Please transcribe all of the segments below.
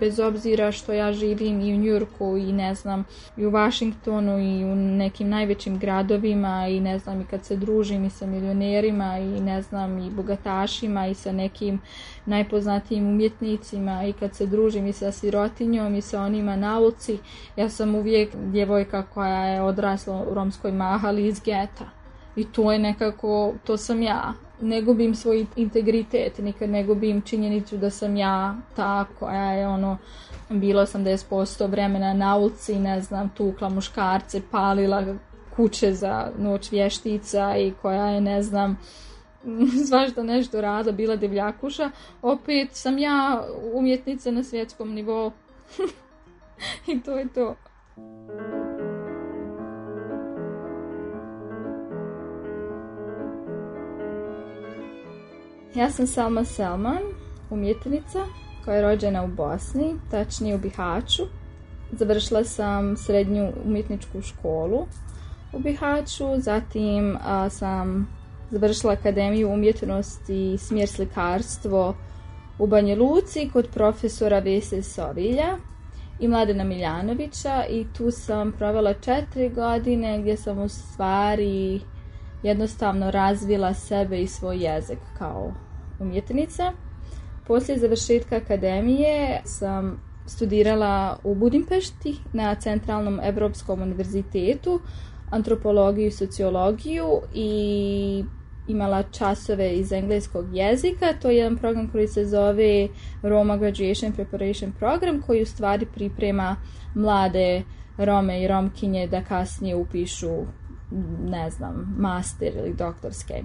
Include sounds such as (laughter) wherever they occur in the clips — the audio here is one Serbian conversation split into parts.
bez obzira što ja živim i u Njurku i ne znam i u Washingtonu i u nekim najvećim gradovima i ne znam i kad se družim i sa milionerima i ne znam i bogatašima i sa nekim najpoznatijim umjetnicima i kad se družim i sa sirotinjom i sa onima na uci, ja sam uvijek djevojka koja je odrasla u romskoj mahali iz geta i to je nekako, to sam ja ne gubim svoj integritet, nikad ne gubim činjenicu da sam ja ta koja je ono bila 10% vremena na ulici, ne znam, tukla muškarce, palila kuće za noć vještica i koja je, ne znam, (laughs) svašta nešto rada, bila divljakuša, opet sam ja umjetnica na svjetskom nivou. (laughs) I to je to. Ja sam Salma Selman, umjetnica koja je rođena u Bosni, tačnije u Bihaću. Završila sam srednju umjetničku školu u Bihaću, zatim sam završila Akademiju umjetnosti i smjer slikarstvo u banje Luci kod profesora Vese Sovilja i Mladena Miljanovića i tu sam provela četiri godine gdje sam u stvari jednostavno razvila sebe i svoj jezik kao umjetnica. Poslije završetka akademije sam studirala u Budimpešti na Centralnom Evropskom univerzitetu antropologiju i sociologiju i imala časove iz engleskog jezika. To je jedan program koji se zove Roma Graduation Preparation Program koji u stvari priprema mlade Rome i Romkinje da kasnije upišu ne znam, master ili doktorske.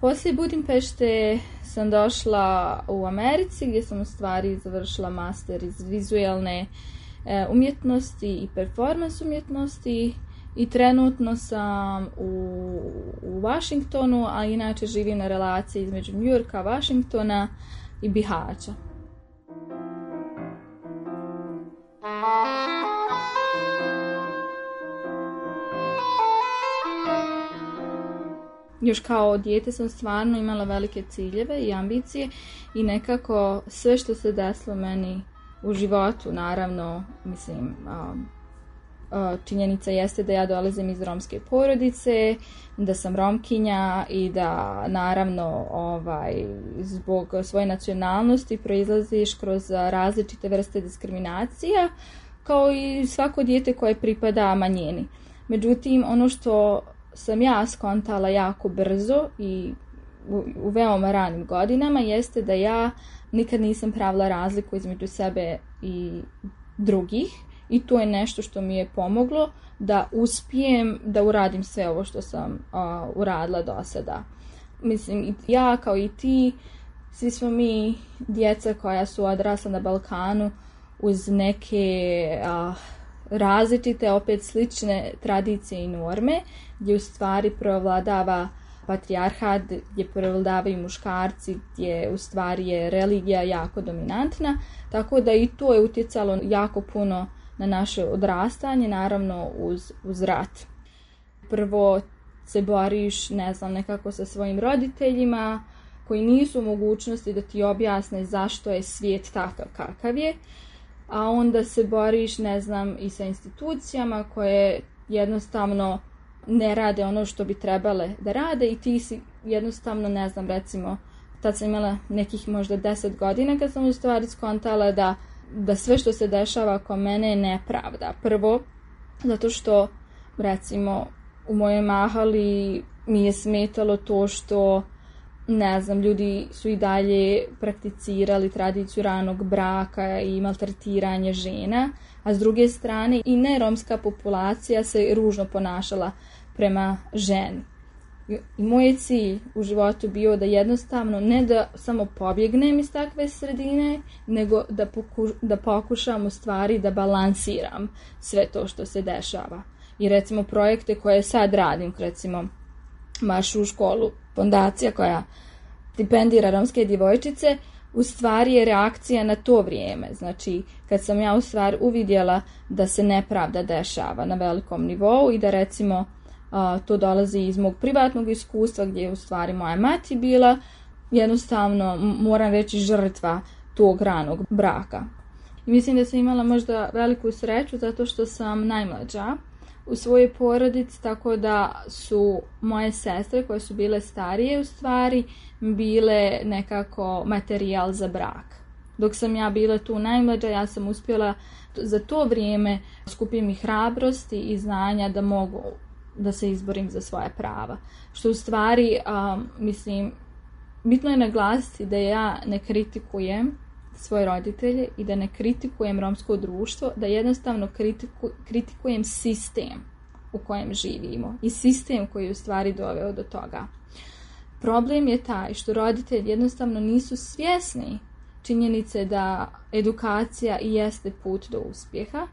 Poslije Budimpešte sam došla u Americi gdje sam u stvari završila master iz vizualne e, umjetnosti i performance umjetnosti i trenutno sam u, u Washingtonu, a inače živim na relaciji između Yorka, Washingtona i Bihaća. još kao dijete sam stvarno imala velike ciljeve i ambicije i nekako sve što se desilo meni u životu, naravno, mislim, um, uh, činjenica jeste da ja dolazim iz romske porodice, da sam romkinja i da naravno ovaj, zbog svoje nacionalnosti proizlaziš kroz različite vrste diskriminacija kao i svako dijete koje pripada manjeni. Međutim, ono što sam ja skontala jako brzo i u, veoma ranim godinama jeste da ja nikad nisam pravila razliku između sebe i drugih i to je nešto što mi je pomoglo da uspijem da uradim sve ovo što sam uradila do sada. Mislim, ja kao i ti, svi smo mi djeca koja su odrasla na Balkanu uz neke različite, opet slične tradicije i norme, gdje u stvari provladava patrijarhat, gdje provladavaju muškarci, gdje u stvari je religija jako dominantna, tako da i to je utjecalo jako puno na naše odrastanje, naravno uz, uz rat. Prvo se boriš, ne znam, nekako sa svojim roditeljima, koji nisu u mogućnosti da ti objasne zašto je svijet takav kakav je, a onda se boriš, ne znam, i sa institucijama koje jednostavno ne rade ono što bi trebale da rade i ti si jednostavno, ne znam, recimo, tad sam imala nekih možda deset godina kad sam u stvari skontala da, da sve što se dešava oko mene je nepravda. Prvo, zato što recimo u mojoj mahali mi je smetalo to što ne znam, ljudi su i dalje prakticirali tradiciju ranog braka i maltretiranje žena, a s druge strane i neromska populacija se ružno ponašala prema ženi. I moj cilj u životu bio da jednostavno ne da samo pobjegnem iz takve sredine, nego da, poku, da pokušam u stvari da balansiram sve to što se dešava. I recimo projekte koje sad radim, recimo maršu u školu. Fondacija koja stipendira romske djevojčice u stvari je reakcija na to vrijeme. Znači, kad sam ja u stvari uvidjela da se nepravda dešava na velikom nivou i da recimo to dolazi iz mog privatnog iskustva gdje je u stvari moja mati bila jednostavno, moram reći, žrtva tog ranog braka. mislim da sam imala možda veliku sreću zato što sam najmlađa u svojoj porodici, tako da su moje sestre koje su bile starije u stvari bile nekako materijal za brak. Dok sam ja bila tu najmlađa, ja sam uspjela za to vrijeme skupim i hrabrosti i znanja da mogu da se izborim za svoja prava. Što u stvari, mislim, bitno je naglasiti da ja ne kritikujem svoje roditelje i da ne kritikujem romsko društvo, da jednostavno kritikujem sistem u kojem živimo i sistem koji je u stvari doveo do toga. Problem je taj što roditelji jednostavno nisu svjesni činjenice da edukacija i jeste put do uspjeha.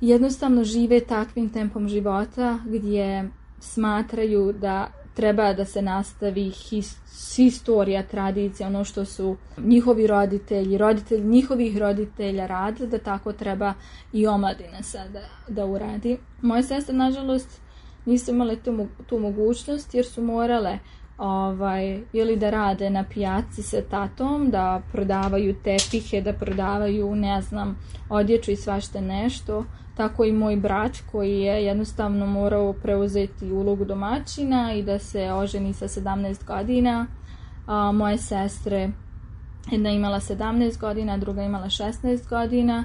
Jednostavno žive takvim tempom života gdje smatraju da treba da se nastavi his, historija, tradicija, ono što su njihovi roditelji, roditelji njihovih roditelja radili, da tako treba i omladina sada da uradi. Moje sestre, nažalost, nisu imale tu, tu mogućnost jer su morale ovaj, ili da rade na pijaci sa tatom, da prodavaju tepihe, da prodavaju, ne znam, odjeću i svašta nešto, tako i moj brać koji je jednostavno morao preuzeti ulogu domaćina i da se oženi sa 17 godina. moje sestre, jedna imala 17 godina, druga imala 16 godina.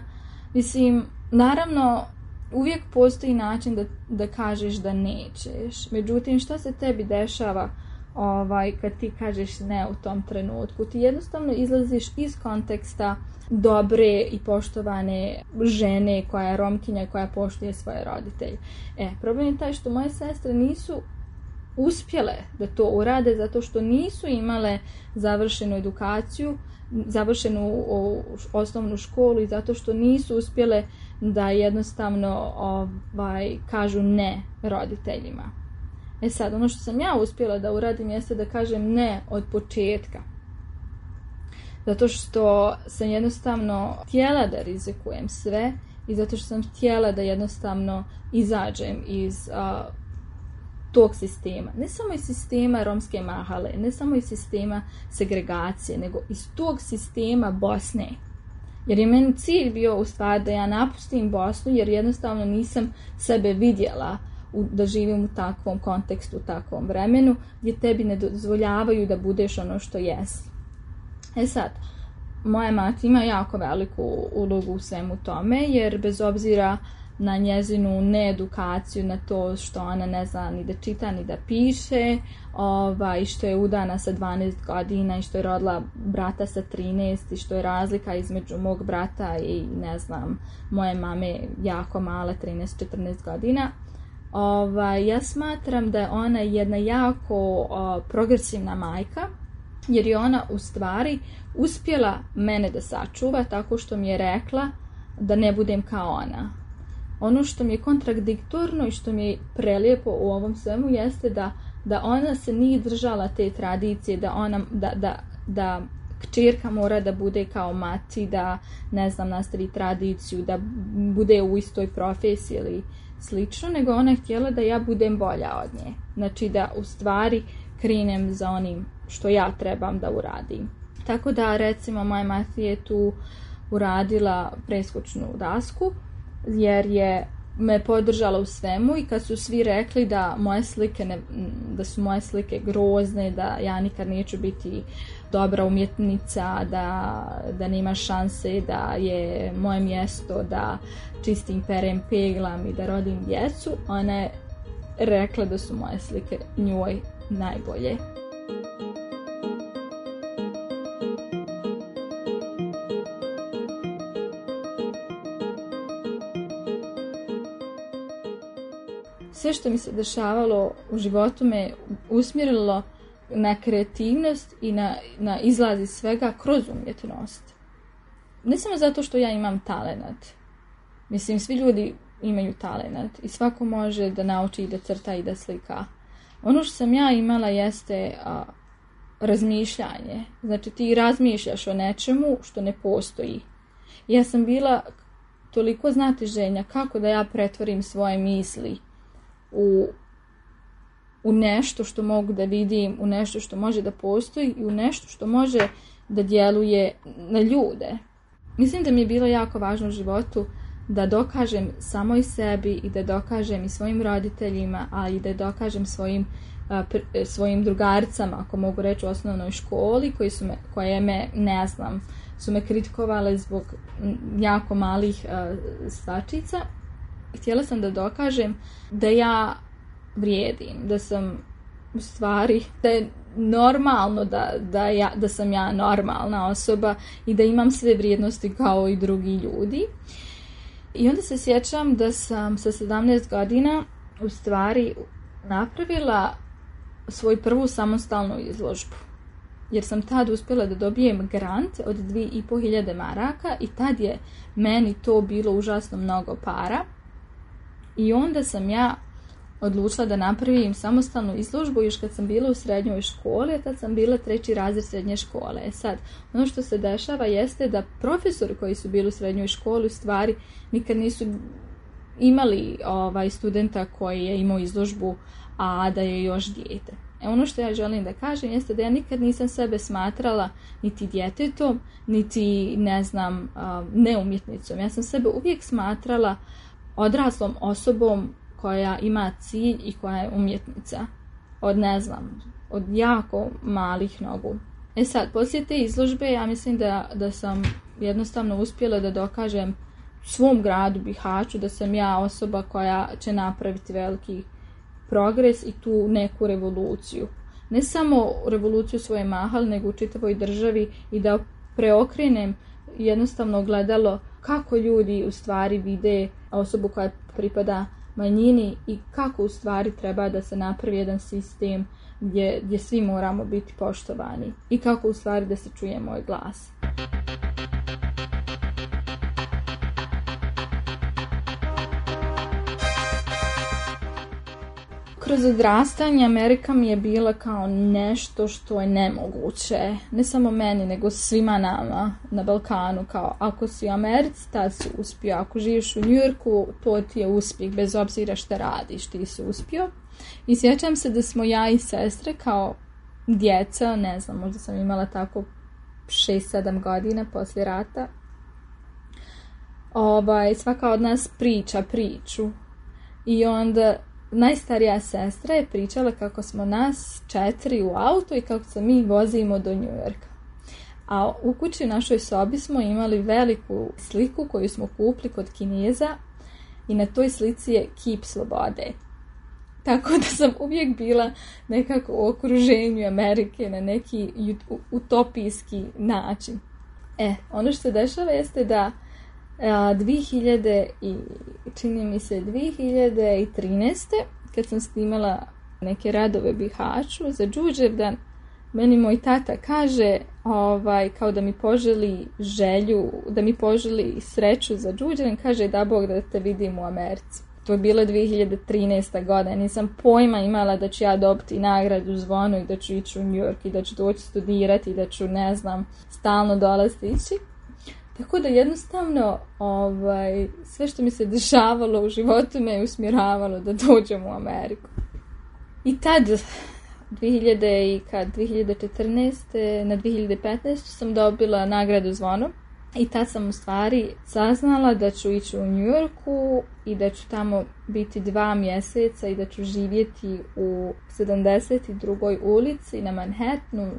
Mislim, naravno, uvijek postoji način da, da kažeš da nećeš. Međutim, što se tebi dešava ovaj, kad ti kažeš ne u tom trenutku. Ti jednostavno izlaziš iz konteksta dobre i poštovane žene koja je romkinja koja poštuje svoje roditelje. E, problem je taj što moje sestre nisu uspjele da to urade zato što nisu imale završenu edukaciju, završenu osnovnu školu i zato što nisu uspjele da jednostavno ovaj, kažu ne roditeljima. E sad, ono što sam ja uspjela da uradim jeste da kažem ne od početka. Zato što sam jednostavno htjela da rizikujem sve i zato što sam htjela da jednostavno izađem iz tog sistema. Ne samo iz sistema romske mahale, ne samo iz sistema segregacije, nego iz tog sistema Bosne. Jer je meni cilj bio u stvari da ja napustim Bosnu jer jednostavno nisam sebe vidjela u, da živim u takvom kontekstu, u takvom vremenu, gdje tebi ne dozvoljavaju da budeš ono što jesi. E sad, moja mati ima jako veliku ulogu u svemu tome, jer bez obzira na njezinu needukaciju, na to što ona ne zna ni da čita ni da piše, ovaj, što je udana sa 12 godina i što je rodila brata sa 13 i što je razlika između mog brata i ne znam, moje mame jako mala, 13-14 godina. Ovaj, ja smatram da je ona jedna jako progresivna majka jer je ona u stvari uspjela mene da sačuva tako što mi je rekla da ne budem kao ona. Ono što mi je kontradiktorno i što mi je prelijepo u ovom svemu jeste da, da ona se nije držala te tradicije, da ona, da, da, da mora da bude kao mati, da ne znam, nastavi tradiciju, da bude u istoj profesiji ili slično, nego ona je htjela da ja budem bolja od nje. Znači da u stvari krinem za onim što ja trebam da uradim. Tako da recimo moja Mati je tu uradila preskočnu dasku jer je me podržala u svemu i kad su svi rekli da moje slike ne, da su moje slike grozne, da ja nikad neću biti dobra umjetnica, da, da nema šanse, da je moje mjesto da čistim perem, peglam i da rodim djecu, ona je rekla da su moje slike njoj najbolje. Sve što mi se dešavalo u životu me usmjerilo na kreativnost i na, na izlaz iz svega kroz umjetnost. Ne samo zato što ja imam talenat. Mislim, svi ljudi imaju talenat i svako može da nauči i da crta i da slika. Ono što sam ja imala jeste razmišljanje. Znači ti razmišljaš o nečemu što ne postoji. Ja sam bila toliko znatiženja kako da ja pretvorim svoje misli u u nešto što mogu da vidim, u nešto što može da postoji i u nešto što može da djeluje na ljude. Mislim da mi je bilo jako važno u životu da dokažem samo i sebi i da dokažem i svojim roditeljima, a i da dokažem svojim, e, svojim drugarcama ako mogu reći u osnovnoj školi, koji su me, koje me, ne znam, su me kritikovale zbog jako malih i Htjela sam da dokažem da ja vrijedim, da sam u stvari, da je normalno da, da, ja, da sam ja normalna osoba i da imam sve vrijednosti kao i drugi ljudi. I onda se sjećam da sam sa 17 godina u stvari napravila svoju prvu samostalnu izložbu. Jer sam tad uspjela da dobijem grant od 2500 maraka i tad je meni to bilo užasno mnogo para. I onda sam ja odlučila da napravim samostalnu izložbu još kad sam bila u srednjoj školi, tad sam bila treći razred srednje škole. E sad, ono što se dešava jeste da profesori koji su bili u srednjoj školi u stvari nikad nisu imali ovaj studenta koji je imao izložbu, a da je još dijete. E ono što ja želim da kažem jeste da ja nikad nisam sebe smatrala niti djetetom, niti ne znam, neumjetnicom. Ja sam sebe uvijek smatrala odraslom osobom koja ima cilj i koja je umjetnica. Od ne znam, od jako malih nogu. E sad, poslije te izložbe ja mislim da, da sam jednostavno uspjela da dokažem svom gradu Bihaću da sam ja osoba koja će napraviti veliki progres i tu neku revoluciju. Ne samo revoluciju svoje mahal, nego u čitavoj državi i da preokrenem jednostavno gledalo kako ljudi u stvari vide osobu koja pripada manjini i kako u stvari treba da se napravi jedan sistem gdje, gdje svi moramo biti poštovani i kako u stvari da se čuje moj glas. kroz odrastanje Amerika mi je bila kao nešto što je nemoguće. Ne samo meni, nego svima nama na Balkanu. Kao ako si u Americi, tad si uspio. Ako živiš u Njurku, to ti je uspjeh. Bez obzira šta radiš, ti si uspio. I sjećam se da smo ja i sestre kao djeca, ne znam, možda sam imala tako 6-7 godina poslije rata. Ovaj, svaka od nas priča priču. I onda najstarija sestra je pričala kako smo nas četiri u auto i kako se mi vozimo do New Yorka. A u kući našoj sobi smo imali veliku sliku koju smo kupili kod Kineza i na toj slici je kip slobode. Tako da sam uvijek bila nekako u okruženju Amerike na neki utopijski način. E, ono što se dešava jeste da 2000 čini mi se 2013. kad sam snimala neke radove Bihaću za Đuđevdan, meni moj tata kaže ovaj, kao da mi poželi želju, da mi poželi sreću za Đuđevdan, kaže da Bog da te vidim u Americi. To je bilo 2013. godine. nisam pojma imala da ću ja dobiti nagradu zvonu i da ću ići u New York i da ću doći studirati i da ću, ne znam, stalno dolaziti ići. Tako da jednostavno ovaj, sve što mi se dešavalo u životu me je usmjeravalo da dođem u Ameriku. I tad, 2000 i kad, 2014. na 2015. sam dobila nagradu zvonom. I tad sam u stvari saznala da ću ići u Njujorku i da ću tamo biti dva mjeseca i da ću živjeti u 72. ulici na Manhattanu,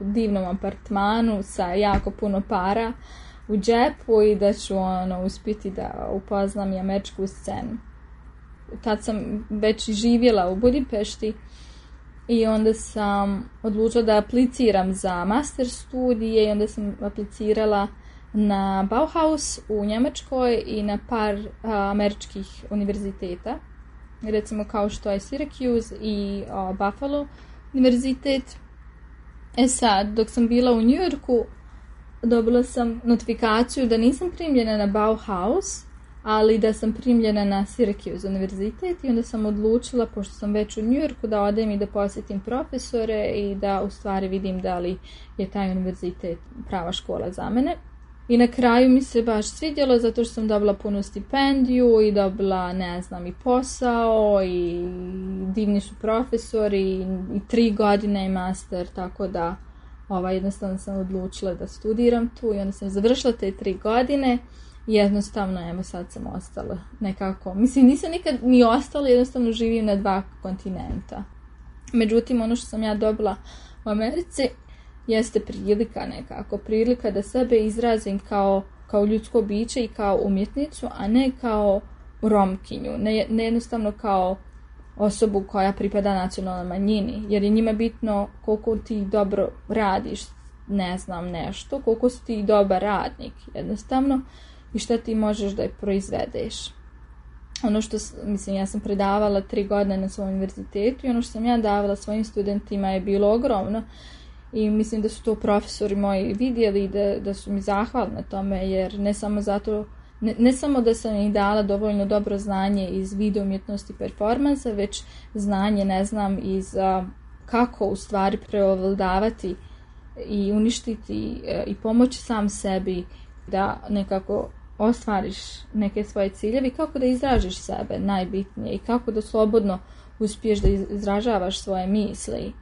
u divnom apartmanu sa jako puno para u džepu i da ću ono, uspjeti da upoznam jamečku scenu. Tad sam već živjela u Budimpešti i onda sam odlučila da apliciram za master studije i onda sam aplicirala na Bauhaus u Njemačkoj i na par američkih univerziteta, recimo kao što je Syracuse i a, Buffalo univerzitet. E sad, dok sam bila u Njujorku, dobila sam notifikaciju da nisam primljena na Bauhaus, ali da sam primljena na Syracuse univerzitet i onda sam odlučila, pošto sam već u Njujorku, da odem i da posjetim profesore i da u stvari vidim da li je taj univerzitet prava škola za mene. I na kraju mi se baš svidjelo zato što sam dobila puno stipendiju i dobila, ne znam, i posao i divni su profesori i, i tri godine i master, tako da Ovaj, jednostavno sam odlučila da studiram tu i onda sam završila te tri godine i jednostavno, evo sad sam ostala nekako. Mislim, nisam nikad ni ostala, jednostavno živim na dva kontinenta. Međutim, ono što sam ja dobila u Americi jeste prilika nekako. Prilika da sebe izrazim kao, kao ljudsko biće i kao umjetnicu, a ne kao romkinju. Ne, ne jednostavno kao osobu koja pripada nacionalnoj manjini, jer je njima bitno koliko ti dobro radiš, ne znam nešto, koliko si ti dobar radnik jednostavno i šta ti možeš da je proizvedeš. Ono što, mislim, ja sam predavala tri godine na svom univerzitetu i ono što sam ja davala svojim studentima je bilo ogromno i mislim da su to profesori moji vidjeli i da, da su mi zahvalni na tome jer ne samo zato ne, samo da sam im dala dovoljno dobro znanje iz video umjetnosti performansa, već znanje, ne znam, iz kako u stvari preovladavati i uništiti e, i pomoći sam sebi da nekako ostvariš neke svoje ciljeve kako da izražiš sebe najbitnije i kako da slobodno uspiješ da izražavaš svoje misli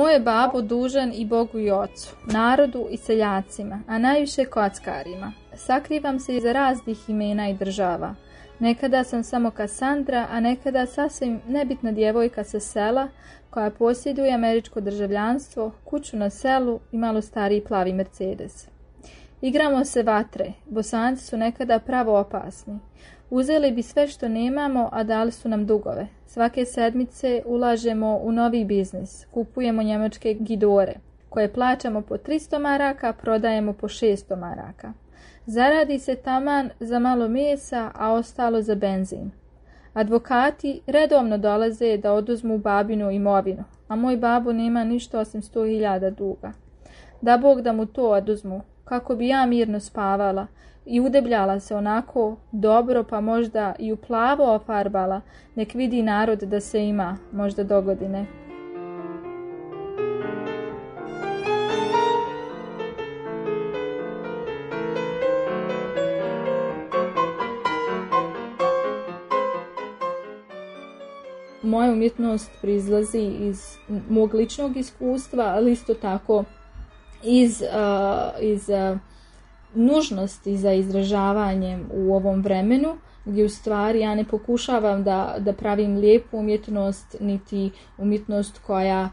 Moje babu babo dužan i Bogu i ocu, narodu i seljacima, a najviše kockarima. Sakrivam se iza raznih imena i država. Nekada sam samo Kassandra, a nekada sasvim nebitna djevojka sa sela koja posjeduje američko državljanstvo, kuću na selu i malo stariji plavi Mercedes. Igramo se vatre, bosanci su nekada pravo opasni. Uzeli bi sve što nemamo, a dali su nam dugove. Svake sedmice ulažemo u novi biznis. Kupujemo njemačke gidore, koje plaćamo po 300 maraka, prodajemo po 600 maraka. Zaradi se taman za malo mesa, a ostalo za benzin. Advokati redovno dolaze da oduzmu babinu imovinu, a moj babu nema ništa osim 100.000 duga. Da Bog da mu to oduzmu, kako bi ja mirno spavala i udebljala se onako dobro pa možda i u plavo ofarbala, nek vidi narod da se ima možda dogodine. Moja umjetnost prizlazi iz mog ličnog iskustva, ali isto tako iz, iz nužnosti za izražavanjem u ovom vremenu gdje u stvari ja ne pokušavam da, da pravim lijepu umjetnost niti umjetnost koja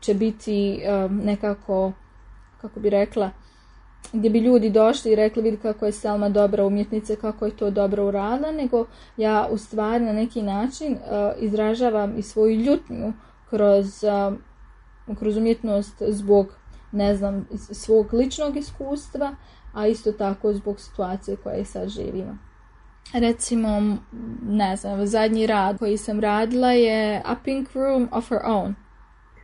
će biti nekako kako bi rekla gdje bi ljudi došli i rekli vidi kako je Selma dobra umjetnica, kako je to dobro uradila, nego ja u stvari na neki način e, izražavam i svoju ljutnju kroz, e, kroz umjetnost zbog ne znam, svog ličnog iskustva, a isto tako zbog situacije koje sad živimo. Recimo, ne znam, zadnji rad koji sam radila je A Pink Room of Her Own.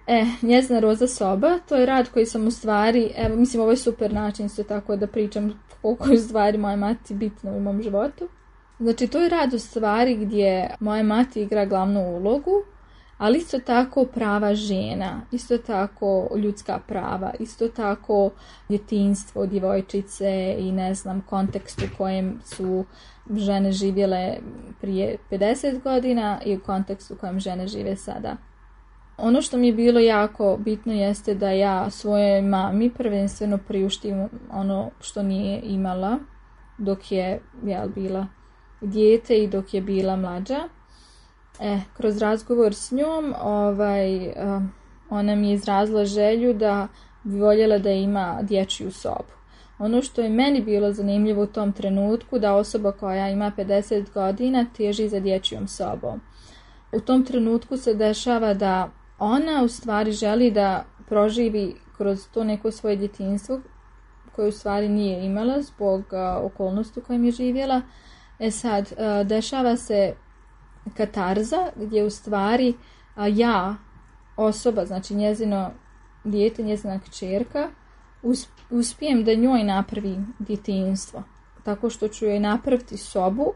E, njezna roza soba, to je rad koji sam u stvari, evo, mislim, ovo je super način isto tako da pričam koliko je stvari moja mati bitno u mom životu. Znači, to je rad u stvari gdje moja mati igra glavnu ulogu, ali isto tako prava žena, isto tako ljudska prava, isto tako djetinstvo, djevojčice i ne znam kontekst u kojem su žene živjele prije 50 godina i u kontekstu u kojem žene žive sada. Ono što mi je bilo jako bitno jeste da ja svojoj mami prvenstveno priuštim ono što nije imala dok je bila dijete i dok je bila mlađa E, kroz razgovor s njom ovaj, e, ona mi je izrazila želju da bi voljela da ima dječju sobu. Ono što je meni bilo zanimljivo u tom trenutku da osoba koja ima 50 godina teži za dječjom sobom. U tom trenutku se dešava da ona u stvari želi da proživi kroz to neko svoje djetinstvo koje u stvari nije imala zbog e, okolnosti u kojem je živjela. E sad, e, dešava se katarza gdje u stvari ja, osoba, znači njezino dijete, njezina kćerka, uspijem da njoj napravi djetinstvo. Tako što ću joj napraviti sobu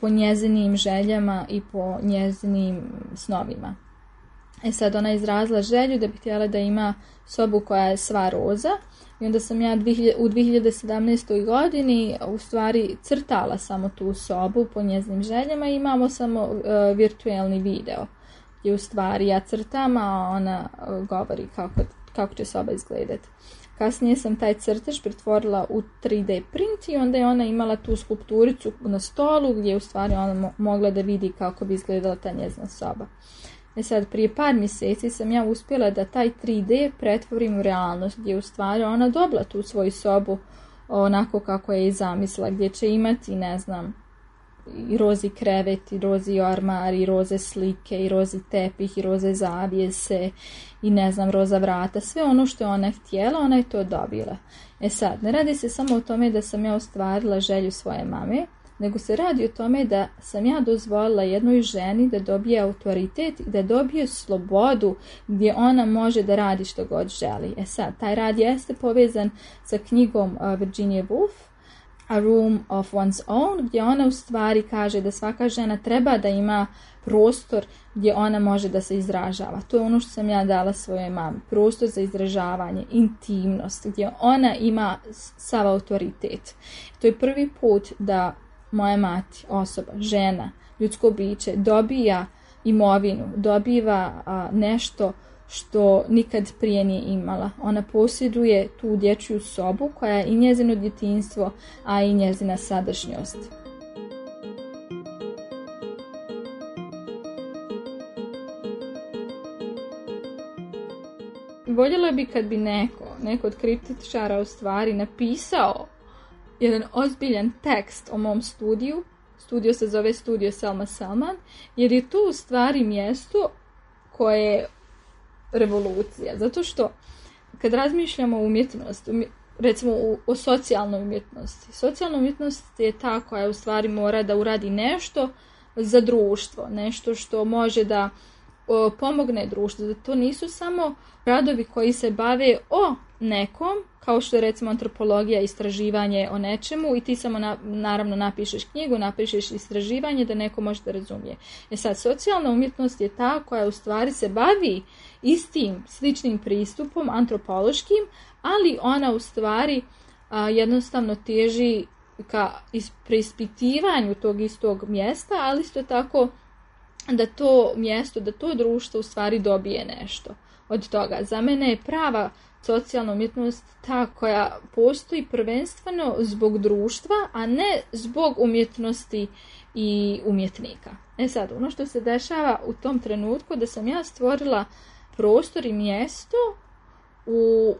po njezinim željama i po njezinim snovima. E sad ona izrazila želju da bi htjela da ima sobu koja je sva roza. I onda sam ja u 2017. godini u stvari crtala samo tu sobu po njeznim željama i imamo samo virtualni e, virtuelni video. I u stvari ja crtam, a ona e, govori kako, će soba izgledati. Kasnije sam taj crtež pretvorila u 3D print i onda je ona imala tu skulpturicu na stolu gdje je u stvari ona mogla da vidi kako bi izgledala ta njezna soba. E sad, prije par mjeseci sam ja uspjela da taj 3D pretvorim u realnost, gdje u stvari ona dobila tu svoju sobu onako kako je i zamisla, gdje će imati, ne znam, i rozi krevet, i rozi armar i roze slike, i rozi tepih, i roze zavijese, i ne znam, roza vrata, sve ono što je ona htjela, ona je to dobila. E sad, ne radi se samo o tome da sam ja ostvarila želju svoje mame, nego se radi o tome da sam ja dozvolila jednoj ženi da dobije autoritet da dobije slobodu gdje ona može da radi što god želi. E sad, taj rad jeste povezan sa knjigom uh, Virginia Woolf, A Room of One's Own, gdje ona u stvari kaže da svaka žena treba da ima prostor gdje ona može da se izražava. To je ono što sam ja dala svojoj mami. Prostor za izražavanje, intimnost, gdje ona ima sav autoritet. To je prvi put da moja mati, osoba, žena, ljudsko biće, dobija imovinu, dobiva nešto što nikad prije nije imala. Ona posjeduje tu dječju sobu koja je i njezino djetinstvo, a i njezina sadašnjost. Voljela bi kad bi neko, neko od kriptičara u stvari napisao jedan ozbiljan tekst o mom studiju. Studio se zove Studio Selma Salman, jer je tu u stvari mjesto koje je revolucija. Zato što kad razmišljamo o umjetnosti, recimo o socijalnoj umjetnosti, socijalna umjetnost je ta koja u stvari mora da uradi nešto za društvo, nešto što može da pomogne društvu, da to nisu samo radovi koji se bave o nekom, kao što je recimo antropologija, istraživanje o nečemu i ti samo na, naravno napišeš knjigu, napišeš istraživanje da neko može da razumije. E sad, socijalna umjetnost je ta koja u stvari se bavi istim, sličnim pristupom, antropološkim, ali ona u stvari jednostavno teži ka preispitivanju tog istog mjesta, ali isto tako da to mjesto, da to društvo u stvari dobije nešto od toga. Za mene je prava socijalna umjetnost ta koja postoji prvenstveno zbog društva, a ne zbog umjetnosti i umjetnika. E sad, ono što se dešava u tom trenutku da sam ja stvorila prostor i mjesto u,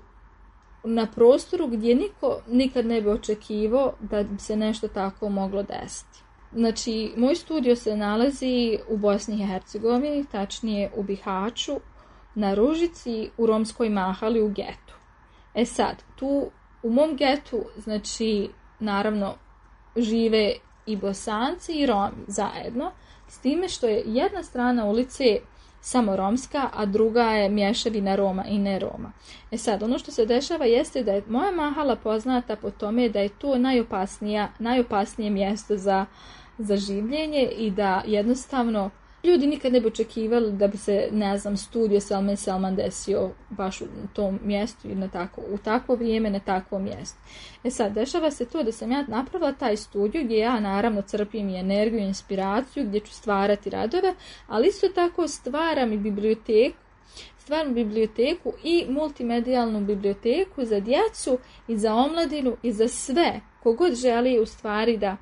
na prostoru gdje niko nikad ne bi očekivao da bi se nešto tako moglo desiti. Znači, moj studio se nalazi u Bosni i Hercegovini, tačnije u Bihaću, na Ružici u romskoj mahali u getu. E sad, tu u mom getu, znači, naravno, žive i bosanci i romi zajedno, s time što je jedna strana ulice samo romska, a druga je mješavina Roma i ne Roma. E sad, ono što se dešava jeste da je moja mahala poznata po tome da je to najopasnija, najopasnije mjesto za za življenje i da jednostavno ljudi nikad ne bi očekivali da bi se, ne znam, studio Selman Selman desio baš u tom mjestu i na tako, u takvo vrijeme na takvo mjestu. E sad, dešava se to da sam ja napravila taj studio gdje ja naravno crpim i energiju i inspiraciju, gdje ću stvarati radove, ali isto tako stvaram i biblioteku stvarnu biblioteku i multimedijalnu biblioteku za djecu i za omladinu i za sve kogod želi u stvari da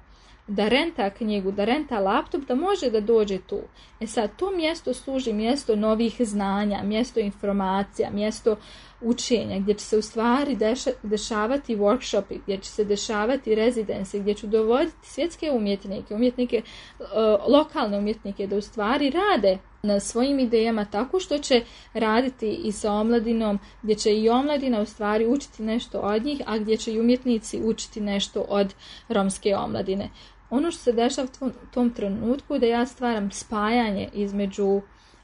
da renta knjigu, da renta laptop, da može da dođe tu. E sad, to mjesto služi mjesto novih znanja, mjesto informacija, mjesto učenja, gdje će se u stvari dešavati workshopi, gdje će se dešavati rezidencije, gdje ću dovoditi svjetske umjetnike, umjetnike, e, lokalne umjetnike, da u stvari rade na svojim idejama tako što će raditi i sa omladinom gdje će i omladina u stvari učiti nešto od njih, a gdje će i umjetnici učiti nešto od romske omladine. Ono što se dešava u tom trenutku je da ja stvaram spajanje između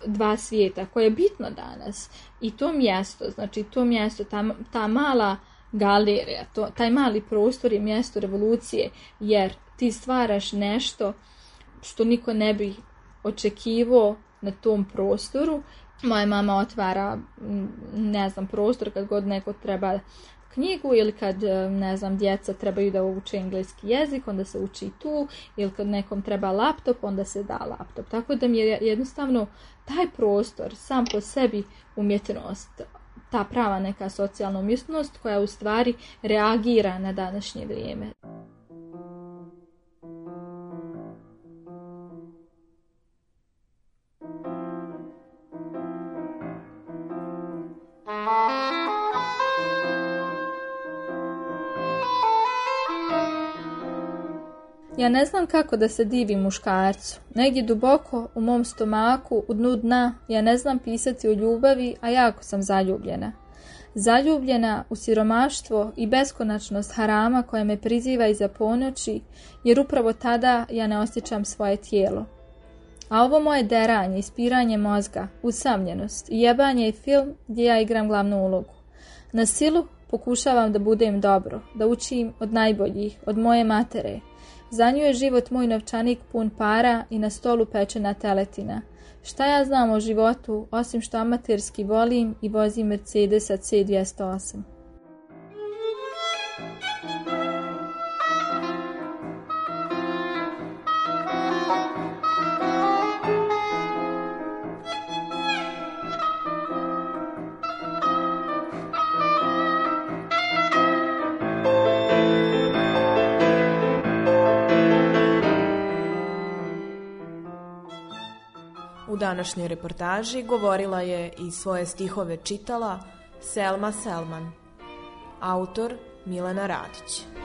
dva svijeta koje je bitno danas i to mjesto, znači to mjesto, ta, ta mala galerija, to, taj mali prostor je mjesto revolucije jer ti stvaraš nešto što niko ne bi očekivao na tom prostoru. Moja mama otvara, ne znam, prostor kad god neko treba knjigu ili kad, e, ne znam, djeca trebaju da uče engleski jezik, onda se uči tu, ili kad nekom treba laptop, onda se da laptop. Tako da mi je jednostavno taj prostor sam po sebi umjetnost, ta prava neka socijalna umjetnost koja u stvari reagira na današnje vrijeme. Ja ne znam kako da se divim muškarcu. Negdje duboko u mom stomaku, u dnu dna, ja ne znam pisati o ljubavi, a jako sam zaljubljena. Zaljubljena u siromaštvo i beskonačnost harama koja me priziva iza ponoći, jer upravo tada ja ne osjećam svoje tijelo. A ovo moje deranje, ispiranje mozga, usamljenost i jebanje i film gdje ja igram glavnu ulogu. Na silu pokušavam da budem dobro, da učim od najboljih, od moje matere, za nju je život moj novčanik pun para i na stolu pečena teletina. Šta ja znam o životu, osim što amaterski volim i vozim Mercedesa C208. današnjoj reportaži govorila je i svoje stihove čitala Selma Selman, autor Milena Radić.